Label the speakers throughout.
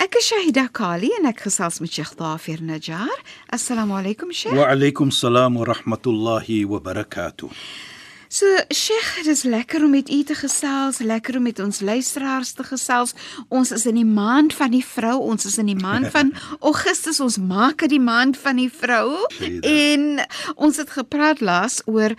Speaker 1: Ek is Shahida Kali en ek gesels met Sheikh Dafir Najjar. Assalamu alaykum Sheikh.
Speaker 2: Wa alaykum salaam wa rahmatullahi wa barakatuh.
Speaker 1: So Sheikh, dit is lekker om met u te gesels, lekker om met ons luisteraars te gesels. Ons is in die maand van die vrou, ons is in die maand van Augustus, ons maak dit die maand van die vrou. En ons het gepraat laas oor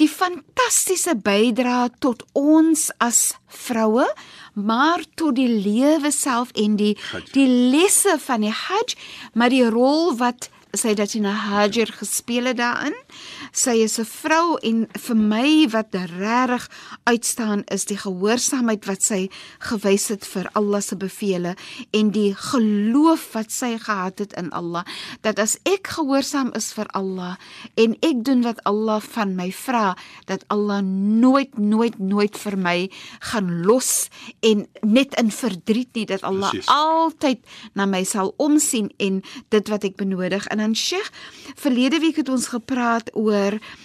Speaker 1: die fantastiese bydrae tot ons as vroue, maar tot die lewe self en die die lesse van die Hajj, maar die rol wat Sayyidatina Hajar gespeel het daarin. Sy is 'n vrou en vir my wat regtig uitstaan is die gehoorsaamheid wat sy gewys het vir Allah se bevele en die geloof wat sy gehad het in Allah dat as ek gehoorsaam is vir Allah en ek doen wat Allah van my vra dat Allah nooit nooit nooit vir my gaan los en net in verdriet nie dat Allah
Speaker 2: Precies.
Speaker 1: altyd na my sal omsien en dit wat ek benodig en dan Sheikh verlede week het ons gepraat oor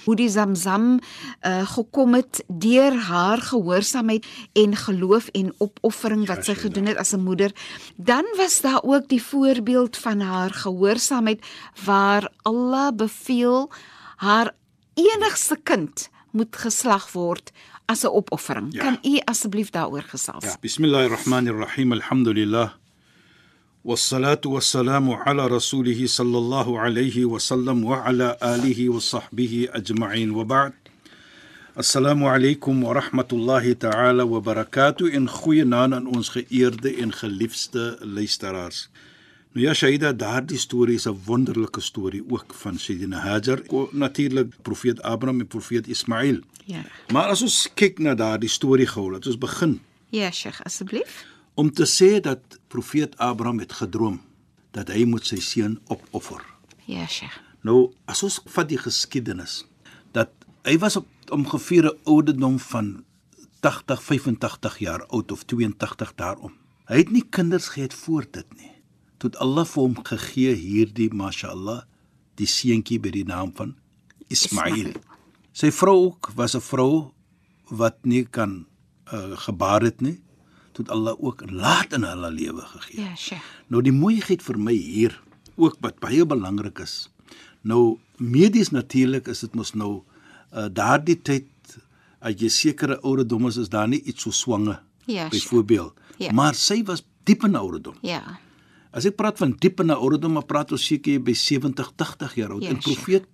Speaker 1: hoe die Zamzam uh, gekom het deur haar gehoorsaamheid en geloof en opoffering wat sy gedoen het as 'n moeder dan was daar ook die voorbeeld van haar gehoorsaamheid waar Allah beveel haar enigste kind moet geslag word as 'n opoffering.
Speaker 2: Ja.
Speaker 1: Kan u asseblief daaroor gesels?
Speaker 2: Ja, bismillahirrahmanirrahim. Alhamdulillah. والصلاة والسلام على رسوله صلى الله عليه وسلم وعلى آله وصحبه أجمعين وبعد السلام عليكم ورحمة الله تعالى وبركاته in goeie naam aan ons geëerde en geliefde luisteraars. Nou ja Shaida, daardie storie is 'n wonderlike storie ook van Sayyidina Hajar, Ko- natuurlik profeet Abraham en profeet Ismail.
Speaker 1: Ja.
Speaker 2: Maar as ons kyk na daardie storie gou, laat ons begin
Speaker 1: Ja, Sheikh, asseblief.
Speaker 2: om te sê dat profeet Abraham het gedroom dat hy moet sy seun opoffer.
Speaker 1: Ja, Sheikh.
Speaker 2: Nou, as ons vat die geskiedenis dat hy was op ongeveer 'n ouderdom van 80, 85 jaar oud of 82 daarom. Hy het nie kinders gehad voor dit nie. Tot Allah vir hom gegee hierdie mashallah die seentjie by die naam van Ismail.
Speaker 1: Ismail.
Speaker 2: Sy vrou ook was 'n vrou wat nie kan uh, gebaar het nie. Tot Allah ook laat in hulle lewe gegee.
Speaker 1: Ja, Sheikh.
Speaker 2: Nou die mooiheid vir my hier ook wat baie belangrik is. Nou medies natuurlik is dit mos nou uh, daardie tyd as jy sekere ouderdom is is daar nie iets so swange
Speaker 1: Ja,
Speaker 2: byvoorbeeld.
Speaker 1: Ja.
Speaker 2: Maar sy was diep in ouderdom.
Speaker 1: Ja.
Speaker 2: As ek praat van diep in ouderdom, maar praat ons seker by 70, 80 jaar oud.
Speaker 1: Ja,
Speaker 2: en profeet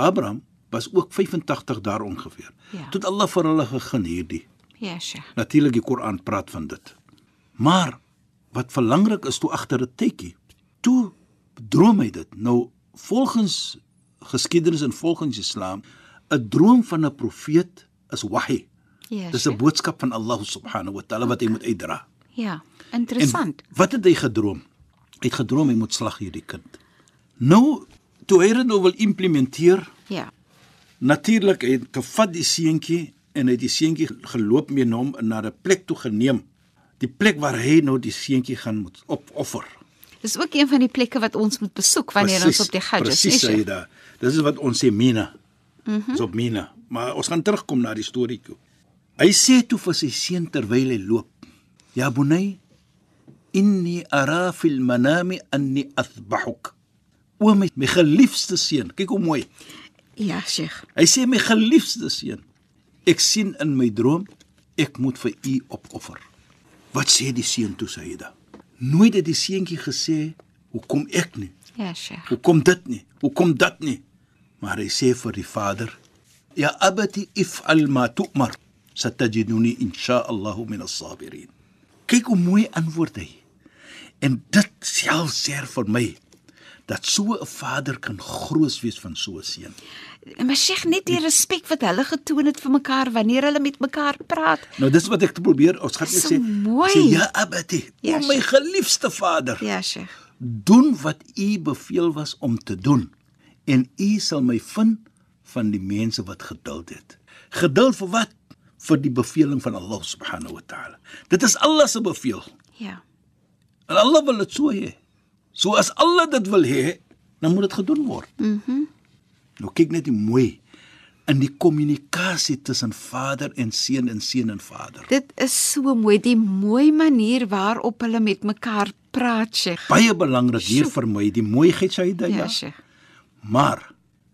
Speaker 2: Abraham was ook 85 daar ongeveer.
Speaker 1: Ja.
Speaker 2: Tot Allah vir hulle gegeen hierdie.
Speaker 1: Ja, Sheikh.
Speaker 2: Natuurlik die Koran praat van dit. Maar wat belangrik is toe agter 'n tydjie, toe droom hy dit. Nou volgens geskiedenis en volgens Islam, 'n droom van 'n profeet is wahy.
Speaker 1: Ja.
Speaker 2: Dis 'n boodskap van Allah subhanahu wa ta'ala wat hy moet uitdra.
Speaker 1: Ja, interessant.
Speaker 2: En wat het hy gedroom? Hy het gedroom hy moet slag hierdie kind. Nou toe hy dit nou wil implementeer,
Speaker 1: Ja.
Speaker 2: Natuurlik het gevat die seentjie en hy het die seentjie geloop mee na hom na 'n plek toe geneem. Die plek waar hy nou die seentjie gaan moet opoffer.
Speaker 1: Dis ook een van die plekke wat ons moet besoek wanneer ons op die Hajj is,
Speaker 2: Presies?
Speaker 1: Sheikh?
Speaker 2: Saida. Dis is wat ons sê Mina. Mhm. Mm so op Mina. Maar ons gaan terugkom na die storie toe. Hy sê toe vir sy seun terwyl hy loop: "Ya bunay, inni ara fil manami anni athbahuk." O my, my geliefde seun, kyk hoe mooi.
Speaker 1: Ja, Sheikh.
Speaker 2: Hy sê my geliefde seun, ek sien in my droom ek moet vir u opoffer. Wat sê die seun toe Saida? Nooit het die seentjie gesê hoekom ek nie,
Speaker 1: Ja, Sheikh.
Speaker 2: hoekom dit nie, hoekom dat nie. Maar hy sê vir die vader Ya abati if'al ma tu'mar satajiduni insha Allah min as-sabirin. Kyk hoe mooi antwoord hy. En dit self sê vir my dat so 'n vader kan groot wees van so 'n seun.
Speaker 1: Maar Sheikh net die respek wat hulle getoon het vir mekaar wanneer hulle met mekaar praat.
Speaker 2: Nou dis wat ek probeer, ons gaan net
Speaker 1: So
Speaker 2: sê,
Speaker 1: mooi.
Speaker 2: sê ja abati,
Speaker 1: Ja,
Speaker 2: o my geliefde vader,
Speaker 1: Ja, Sheikh.
Speaker 2: doen wat u beveel was om te doen en u sal my vind van die mense wat geduld het. Geduld vir wat? Vir die beveling van Allah subhanahu wa ta'ala. Dit is Allah se bevel.
Speaker 1: Ja.
Speaker 2: En Allah wil dit so hê. So as Allah dit wil hê, dan moet dit gedoen word. Mhm. Mm nou kyk net hoe mooi in die kommunikasie tussen vader en seun en seun en vader.
Speaker 1: Dit is so mooi die mooi manier waarop hulle met mekaar praat, Sheikh.
Speaker 2: Baie belangrik hier vir my die mooiheid Shaida
Speaker 1: Ja,
Speaker 2: ja.
Speaker 1: Sheikh.
Speaker 2: Maar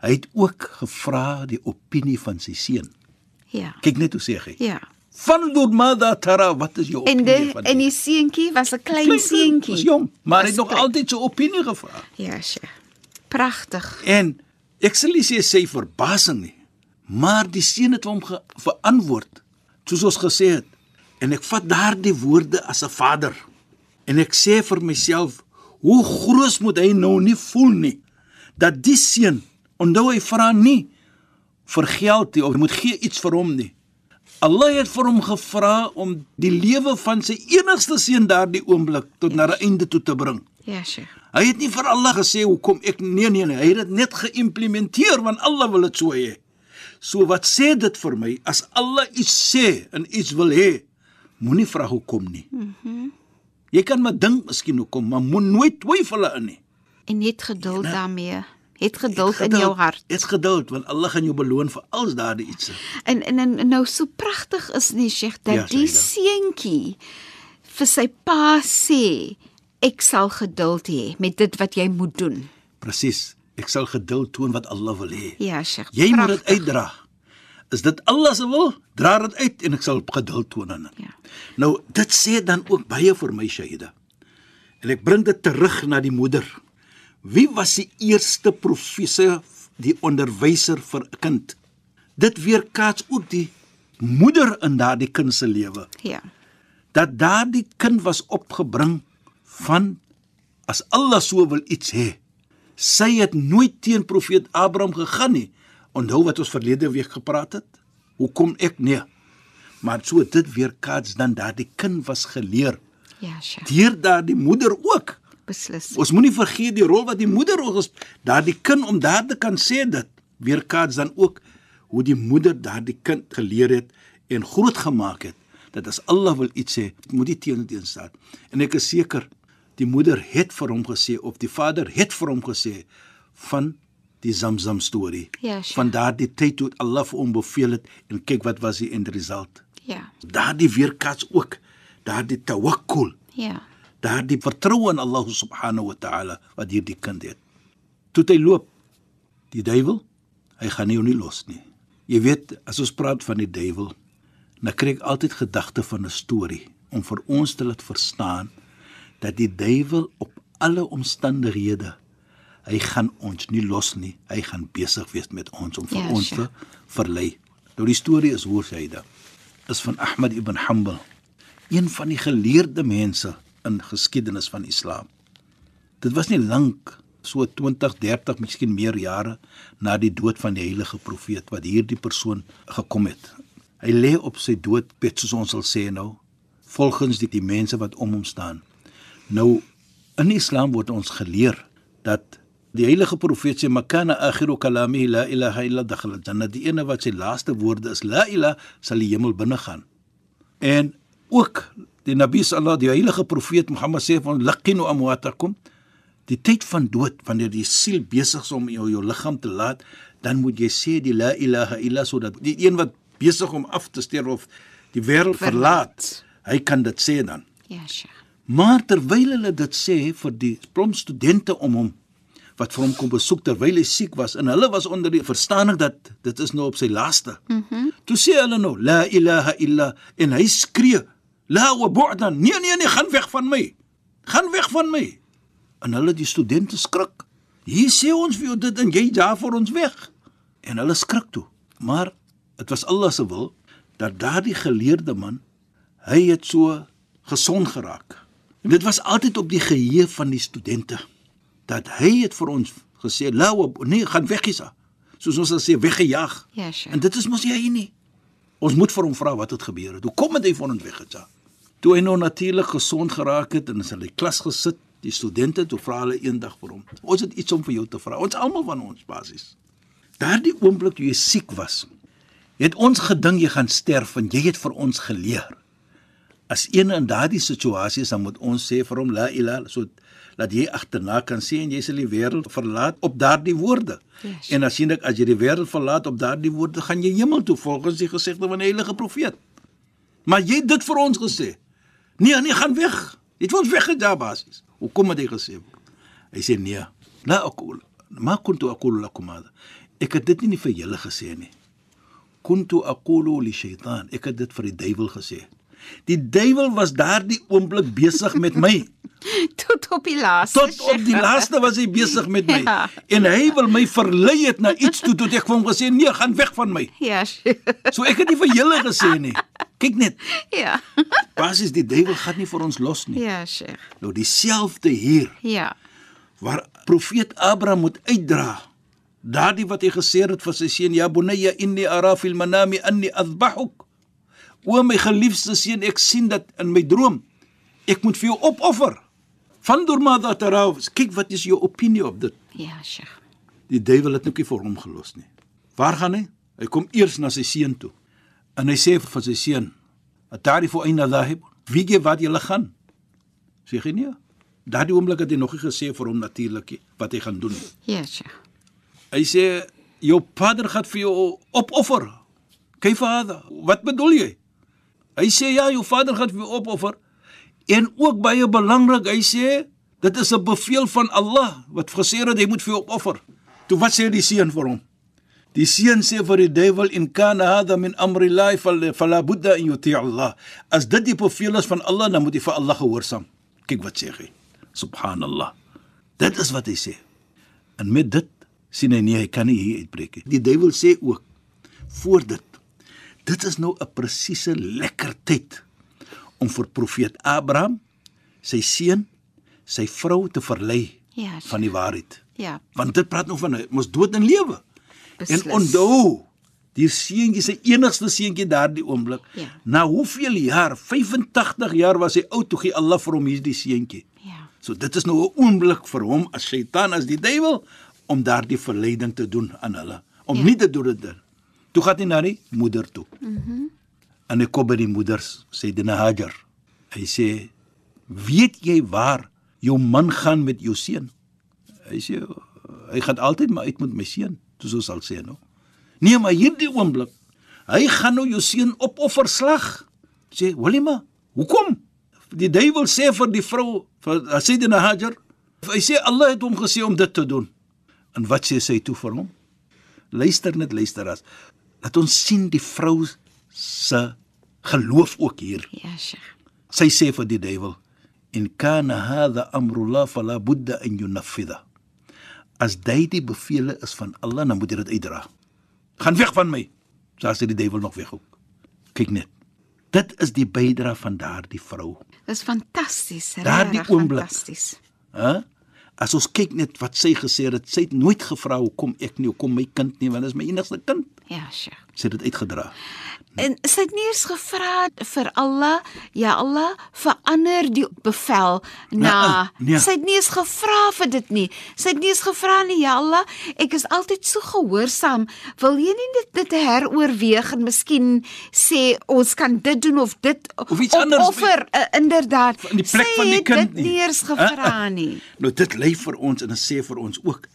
Speaker 2: hy het ook gevra die opinie van sy seun.
Speaker 1: Ja.
Speaker 2: Kyk net hoe sê hy.
Speaker 1: Ja.
Speaker 2: Fandur madha tara, wat is jou
Speaker 1: En
Speaker 2: opinie
Speaker 1: die
Speaker 2: van
Speaker 1: en
Speaker 2: dit?
Speaker 1: die seentjie was 'n klein
Speaker 2: Klein
Speaker 1: seentjie.
Speaker 2: was jong, maar hy het nog
Speaker 1: Was
Speaker 2: altyd sy opinie gevra.
Speaker 1: Ja, Sheikh. Pragtig.
Speaker 2: En ek sal nie sê sy verbasing nie, maar die seun het hom ge- verantwoord soos ons gesê het. En ek vat daardie woorde as 'n vader. En ek sê vir myself, hoe groot moet hy nou nie voel nie dat die seun, onthou hy vra nie vir geld nie of moet gee iets vir hom nie. Allah het vir hom gevra om die lewe van sy enigste seun daardie oomblik tot na 'n einde toe te bring.
Speaker 1: Ja, Sheikh.
Speaker 2: Hy het nie vir Allah gesê hoekom ek nee nee nee, hy het dit net geïmplementeer want Allah wil dit so hê. So wat sê dit vir my? As Allah iets sê en iets wil hê, moenie vra hoekom nie. Mhm. Mm jy kan maar dink miskien hoekom, maar moet nooit twyfel in nie.
Speaker 1: En net geduld daarmee. Het geduld in jou hart.
Speaker 2: Dit's geduld want Allah gaan jou beloon vir alles daardie iets.
Speaker 1: En, en en nou so pragtig is nie Sheikh dat
Speaker 2: Ja,
Speaker 1: die seentjie vir sy pa sê ek sal geduld hê met dit wat jy moet doen.
Speaker 2: Presies. Ek sal geduld toon wat Allah wil hê.
Speaker 1: Ja, Sheikh.
Speaker 2: Jy moet dit uitdra. Is dit Allah se wil? Dra dit uit en ek sal geduld toon aan dit.
Speaker 1: Ja.
Speaker 2: Nou, dit sê dan ook baie vir my Shaida. En ek bring dit terug na die moeder. Wie was die eerste professor, die onderwyser vir 'n kind? Dit weerkaats ook die moeder in daardie kind se lewe.
Speaker 1: Ja.
Speaker 2: Dat daardie kind was opgebring van as Allah so wil iets hê. Sy het nooit teen profeet Abraham gegaan nie. Onthou wat ons verlede week gepraat het? Hoekom ek nee? Maar so dit weerkaats dan daardie kind was geleer
Speaker 1: Ja, Sheikh.
Speaker 2: deur daardie moeder ook.
Speaker 1: Beslis.
Speaker 2: Ons moenie vergeet die rol wat die moeder ook is. Daardie kind om daar te kan sê dit weerkaats dan ook hoe die moeder daardie kind geleer het en grootgemaak het. Dat as Allah wil iets sê, moet die teen teen staan. En ek is seker die moeder het vir hom gesê of die vader het vir hom gesê van die Zamzam storie.
Speaker 1: Ja, sure.
Speaker 2: van daardie tyd toe Allah vir hom beveel het en kyk wat was die end result.
Speaker 1: Ja.
Speaker 2: Daardie weerkaats ook daardie tawakkul
Speaker 1: Ja.
Speaker 2: daardie vertroue in Allah subhanahu wa ta'ala wat hierdie kind het. Toe hy loop, die duiwel, hy gaan nie jou nie los nie. Jy weet, as ons praat van die duiwel, dan kry ek altyd gedagte van 'n storie om vir ons te laat verstaan dat die duiwel op alle omstandighede hy gaan ons nie los nie. Hy gaan besig wees met ons om vir
Speaker 1: Ja,
Speaker 2: ons
Speaker 1: sure.
Speaker 2: te verlei. Nou die storie is hoe sy dit is van Ahmad ibn Hanbal, een van die geleerde mense in geskiedenis van Islam. Dit was nie lank, so 20, 30, miskien meer jare na die dood van die heilige profeet wat hierdie persoon gekom het. Hy lê op sy doodbed soos ons sal sê nou, volgens die, die mense wat om hom staan. Nou in Islam word ons geleer dat die heilige profeet sê makana akhiru kalami la ilaha illa dakhala jannah die ene wat sy laaste woorde is la ilaha sal die hemel binne gaan. En ook die Nabi sallallahu die heilige profeet Mohammed sê van laqinu amwatakum die tyd van dood wanneer die siel besig is om jou jou liggaam te laat dan moet jy sê die la ilaha illa sodat die een wat besig om af te sterf of die wêreld verlaat hy kan dit sê dan
Speaker 1: Ja, Sheikh.
Speaker 2: Maar terwyl hulle dit sê vir die plom studente om hom wat vir hom kom besoek terwyl hy siek was en hulle was onder die verstaaning dat dit is nou op sy laaste. Mhm. Mm Toe sê hulle nou la ilaha illa en hy skree la wa bu'dan nee nee nee gaan weg van my. Gaan weg van my. En hulle die studente skrik. Hier sê ons vir jou dit en jy daar vir ons weg. En hulle skrik toe. Maar dit was Allah se wil dat daardie geleerde man hy het so gesond geraak. En dit was altyd op die geheue van die studente dat hy het vir ons gesê, "Lau, nee, gaan weg hiersa." Soos ons sal sê weggejaag.
Speaker 1: Ja, Sheikh.
Speaker 2: En dit is mos jy nie. Ons moet vir hom vra wat het gebeur het. Hoe kom dit hy van ons weggejaag? Toe hy nou natuurlik gesond geraak het en is in die klas gesit, die studente toe vra hulle eendag vir hom. Ons het iets om vir jou te vra. Ons almal van ons basies. Daardie oomblik toe jy siek was, het ons gedink jy gaan sterf en jy het vir ons geleer. As een in daardie situasie is, dan moet ons sê vir hom la ilaha so dat jy agterna kan sê en jy sal die wêreld verlaat op daardie woorde.
Speaker 1: Yes.
Speaker 2: En as jy net as jy die wêreld verlaat op daardie woorde, gaan jy hemel toe volgens die gesegde van die heilige profeet. Maar jy het dit vir ons gesê. Nee, nee, gaan weg. Jy het ons weggejaag basies. Hoekom het hy gesê? Hy sê nee. La aqul ma kuntu aqulu lakum hada. Ek het dit nie vir julle gesê nie. Kuntu aqulu li shaytan. Ek het dit vir die duiwel gesê. Die duiwel was daardie oomblik besig met my.
Speaker 1: Tot op die laaste.
Speaker 2: Tot op die
Speaker 1: Sheikh.
Speaker 2: laaste was hy besig met my.
Speaker 1: Ja.
Speaker 2: En hy wil my verlei het na iets toe tot ek vir hom gesê nee, gaan weg van my.
Speaker 1: Ja.
Speaker 2: So ek het nie vir julle gesê nie. Kyk net.
Speaker 1: Ja.
Speaker 2: Basies die duiwel gaan nie vir ons los nie.
Speaker 1: Ja, Sheikh.
Speaker 2: Nou dieselfde hier
Speaker 1: Ja.
Speaker 2: waar profeet Abraham moet uitdra. Daardie wat hy gesê het vir sy seun, ja bunayya inni ara fil manami anni adhbahuk. O my geliefde seun, ek sien dat in my droom ek moet vir jou opoffer. Vandur madha taraw. Kyk wat is jou opinie op dit?
Speaker 1: Ja, Sheikh.
Speaker 2: Die duiwel het net nie vir hom gelos nie. Waar gaan hy? Hy kom eers na sy seun toe. En hy sê vir sy seun: "Atarifu aina dhahib?" Wie gee wat jy gaan? Sê hy nee. Daardie oomblik het hy nog nie gesê vir hom natuurlik nie wat hy gaan doen nie.
Speaker 1: Ja, Sheikh.
Speaker 2: Hy sê jou vader gaan vir jou opoffer. Kyk vader, wat bedoel jy? Hy sê ja, jou vader gaan vir jou opoffer. En ook baie belangrik, hy sê dit is 'n bevel van Allah wat gesê het hy moet vir jou opoffer. Toe wat sê die seun vir hom? Die seun sê vir die duiwel in kana hada min amri fal- fala budda an yuti Allah. As dit die bevel is van Allah, dan moet jy vir Allah gehoorsaam. Kyk wat sê hy. Subhanallah. Dit is wat hy sê. En met dit sien hy nee, hy kan nie hier uitbreek nie. Die duiwel sê ook voor dit. Dit is nou 'n presiese lekker tyd om vir profeet Abraham, sy seun, sy vrou te verlei
Speaker 1: Ja,
Speaker 2: van die waarheid.
Speaker 1: Ja.
Speaker 2: Want dit praat nog van mos dood en lewe.
Speaker 1: Beslis.
Speaker 2: En onthou, die seentjie se enigste seentjie daardie oomblik.
Speaker 1: Ja.
Speaker 2: Na hoeveel jaar? 85 jaar was hy oud toe gee Allah vir hom hierdie seentjie.
Speaker 1: Ja.
Speaker 2: So dit is nou 'n oomblik vir hom as Satan as die duiwel om daardie verleiding te doen aan hulle. Om
Speaker 1: Ja.
Speaker 2: ja. nie te doen dit. Toe gaan hy na die moeder toe. Mhm. Mm en hy kom by die moeder sê Dina Hajar. Hy sê: "Weet jy waar jou man gaan met jou seun?" Hy sê: "Hy gaan altyd maar uit met my seun." Soos ons sal sê nou. Nee, maar hierdie oomblik, hy gaan nou jou seun opoffer slag. Sê: "Walima, hoekom?" Die duiwel sê vir die vrou, vir Sayyidina Hajar, hy sê Allah het hom gesê om dit te doen. En wat sê sy toe vir hom? Luister net luister as. Laat ons sien die vrou se geloof ook hier.
Speaker 1: Ja, Sheikh.
Speaker 2: Sy sê vir die duiwel: "In kana hadha amrullah fala budda an yunaffidha." As dit die bevele is van Allah, dan moet jy dit uitdra. Gaan weg van my. So sê die duiwel nog weg ook. Kyk net. Dit is die bydra van daardie vrou.
Speaker 1: Dis fantasties.
Speaker 2: Daardie
Speaker 1: regtig
Speaker 2: oomblik.
Speaker 1: Fantasties.
Speaker 2: Hæ? As ons kyk net wat sy gesê het, sy het nooit gevra hoekom ek nie, hoekom my kind nie, want dit is my enigste kind.
Speaker 1: Ja, Sheikh.
Speaker 2: Sy het dit uitgedra.
Speaker 1: En sy het nie eens gevra vir Allah, ja Allah, verander die bevel na.
Speaker 2: Nee, nee.
Speaker 1: Sy het nie eens gevra vir dit nie. Sy het nie eens gevra nie, ja Allah, ek is altyd so gehoorsaam. Wil jy nie dit dit heroorweeg en miskien sê ons kan dit doen of dit
Speaker 2: Of iets anders
Speaker 1: offer, uh, inderdaad.
Speaker 2: In die plek
Speaker 1: sy
Speaker 2: van die
Speaker 1: het
Speaker 2: kind
Speaker 1: dit
Speaker 2: nie.
Speaker 1: nie eens gevra nie.
Speaker 2: Nou dit lê vir ons en dit sê vir ons ook.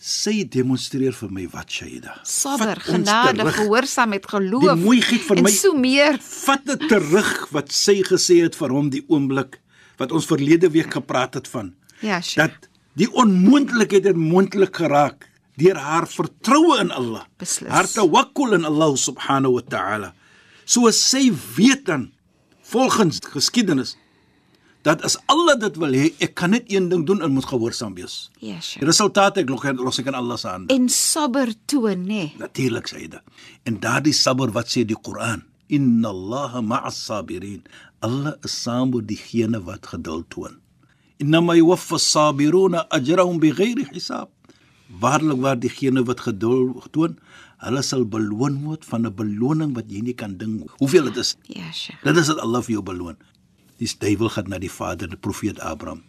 Speaker 2: Sy demonstreer vir my wat Shaida.
Speaker 1: Sabber,
Speaker 2: ons
Speaker 1: genade, gehoorsaamheid, geloof.
Speaker 2: Die mooiheid
Speaker 1: en
Speaker 2: my-
Speaker 1: so meer.
Speaker 2: Vat dit terug wat sy gesê het vir hom die oomblik wat ons verlede week gepraat het van.
Speaker 1: Ja, Sheikh.
Speaker 2: Dat die onmoontlikheid het moontlik geraak deur haar vertroue in Allah.
Speaker 1: Beslis.
Speaker 2: Haar tawakkul in Allah subhanahu wa ta'ala. So sy weet dan volgens geskiedenis dat as Allah dit wil hê, ek kan net een ding doen en moet gehoorsaam wees.
Speaker 1: Ja,
Speaker 2: Die
Speaker 1: Sheikh.
Speaker 2: resultaat ek los, los ek in Allah se hande.
Speaker 1: En sabber toon, nê?
Speaker 2: Natuurlik sê hy dit. En daardie sabber wat sê die Koran, inna Allaha ma'as sabirin. Allah is saam met diegene wat geduld toon. Innama yuwaffa as-sabiruna ajrahum bighairi hisab. Waarlik waar diegene wat geduld toon, hulle sal beloon word van 'n beloning wat jy nie kan dink hoeveel dit is.
Speaker 1: Ja, Sheikh.
Speaker 2: Dit is wat Allah vir jou beloon. Die duiwel gaan na die vader, die profeet Abraham.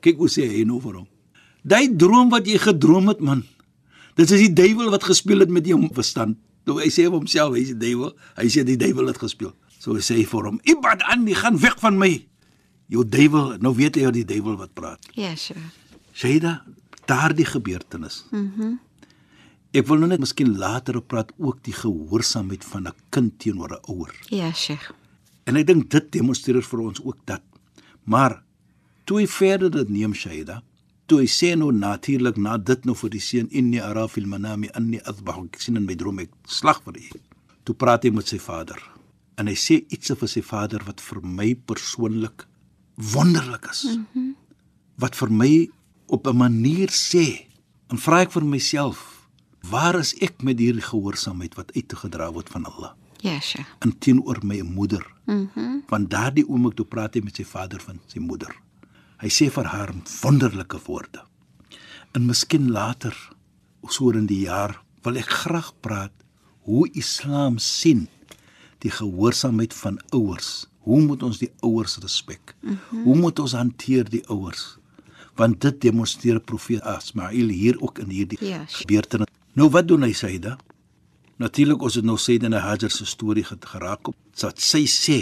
Speaker 2: Kyk hoe sê hy nou vir hom. Daai droom wat jy gedroom het, man. Dit is die duiwel wat gespeel het met jou verstand. Toe hy sê vir homself, hy is die duiwel. Hy sê die duiwel het gespeel. So hy sê vir hom, "Ibad anni, gaan weg van my." Jou duiwel, nou weet jy hoe die duiwel wat praat.
Speaker 1: Ja, Sheikh.
Speaker 2: Shaida, daardie gebeurtenis. Mhm. Ek wil nou net miskien later op praat ook die gehoorsaamheid van 'n kind teenoor 'n ouer.
Speaker 1: Ja, Sheikh.
Speaker 2: En ek dink dit demonstreer vir ons ook dat. Maar toe hy verder dit neem Shaida, toe hy sê nou natuurlik na dit nou vir die seun inni ara fil manami anni adbahu ek sien in my droom ek slag vir u. Toe praat hy met sy vader. En hy sê iets vir sy vader wat vir my persoonlik wonderlik is. Mm -hmm. Wat vir my op 'n manier sê en vra ek vir myself, waar is ek met hierdie gehoorsaamheid wat uitgedra word van Allah?
Speaker 1: Ja, Sheikh.
Speaker 2: en teenoor my moeder.
Speaker 1: Mhm.
Speaker 2: Mm Want daardie oomblik toe praat hy met sy vader van sy moeder. Hy sê vir haar wonderlike woorde. En miskien later, so in die jaar, wil ek graag praat hoe Islam sien die gehoorsaamheid van ouers. Hoe moet ons die ouers respek? Mm -hmm. Hoe moet ons hanteer die ouers? Want dit demonstreer profeet Ismail hier ook in hierdie
Speaker 1: Ja, sure.
Speaker 2: gebeurtenis. Nou wat doen hy Saida? Natuurlik ons het nou en Hajar se storie geraak op. Dat sy sê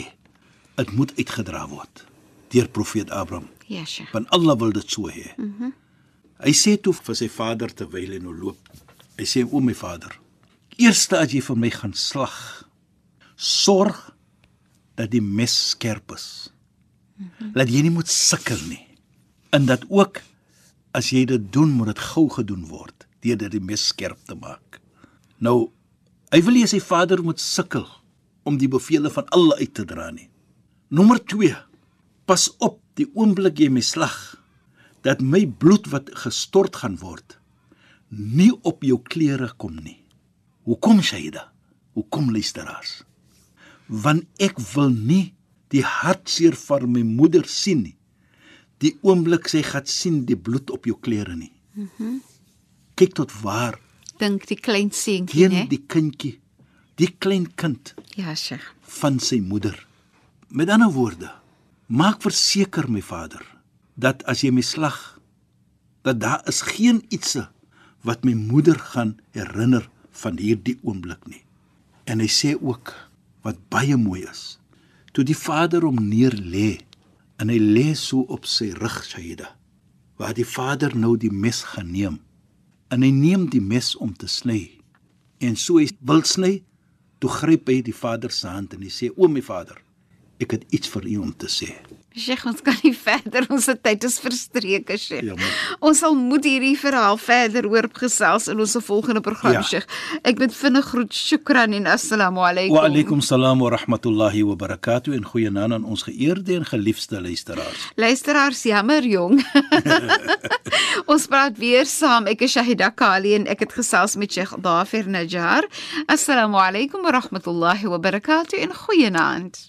Speaker 2: dit moet uitgedra word deur profeet Abraham.
Speaker 1: Ja, Sheikh.
Speaker 2: Want Allah wil dit so hê. Mm -hmm. Hy sê toe vir sy vader terwyl hy nou loop. Hy sê o my vader, eerste as jy vir my gaan slag, sorg dat die mes skerp is. Mm -hmm. Laat jy nie moet sukkel nie. En dat ook as jy dit doen, moet dit gou gedoen word deur dit die mes skerp te maak. Nou, hy wil nie sy vader moet sukkel om die bevele van Allah uit te dra nie. Nommer 2. Pas op die oomblik jy my slag dat my bloed wat gestort gaan word nie op jou klere kom nie. Hoekom Shaida? Hoekom luisteraars? Want ek wil nie die hartseer van my moeder sien nie. Die oomblik sy gaan sien die bloed op jou klere nie. Mhm. Mm Kyk tot waar
Speaker 1: Dink die klein seentjie,
Speaker 2: teen
Speaker 1: né?
Speaker 2: die kindjie, die klein kind
Speaker 1: Ja, Sheikh.
Speaker 2: van sy moeder. Met ander woorde, maak verseker my vader dat as jy my slag dat daar is geen ietsie wat my moeder gaan herinner van hierdie oomblik nie. En hy sê ook wat baie mooi is. Toe die vader hom neer lê en hy lê so op sy rug Shaida, waar die vader nou die mes gaan neem. En hy neem die mes om te sny. En so hy wil sny, toe gryp hy die vader se hand en hy sê: "O my vader, ek het iets vir u om te sê."
Speaker 1: Sheikh, ons kan nie verder. Ons tyd is verstreke, Sheikh.
Speaker 2: Ja, maar-
Speaker 1: Ons sal moet hierdie verhaal verder oor gesels in ons volgende program,
Speaker 2: Ja.
Speaker 1: Sheikh. Ek moet vinnig groet. Shukran en assalamu alaykum.
Speaker 2: Wa alaykum salaam wa rahmatullahi wa barakatuh en goeienaand aan ons geëerde en geliefde luisteraars.
Speaker 1: Luisteraars, jammer jong. ons praat weer saam. Ek is Shahida Kali en ek het gesels met Sheikh Dafer Najjar. Assalamu alaykum wa rahmatullahi wa barakatuh en goeienaand.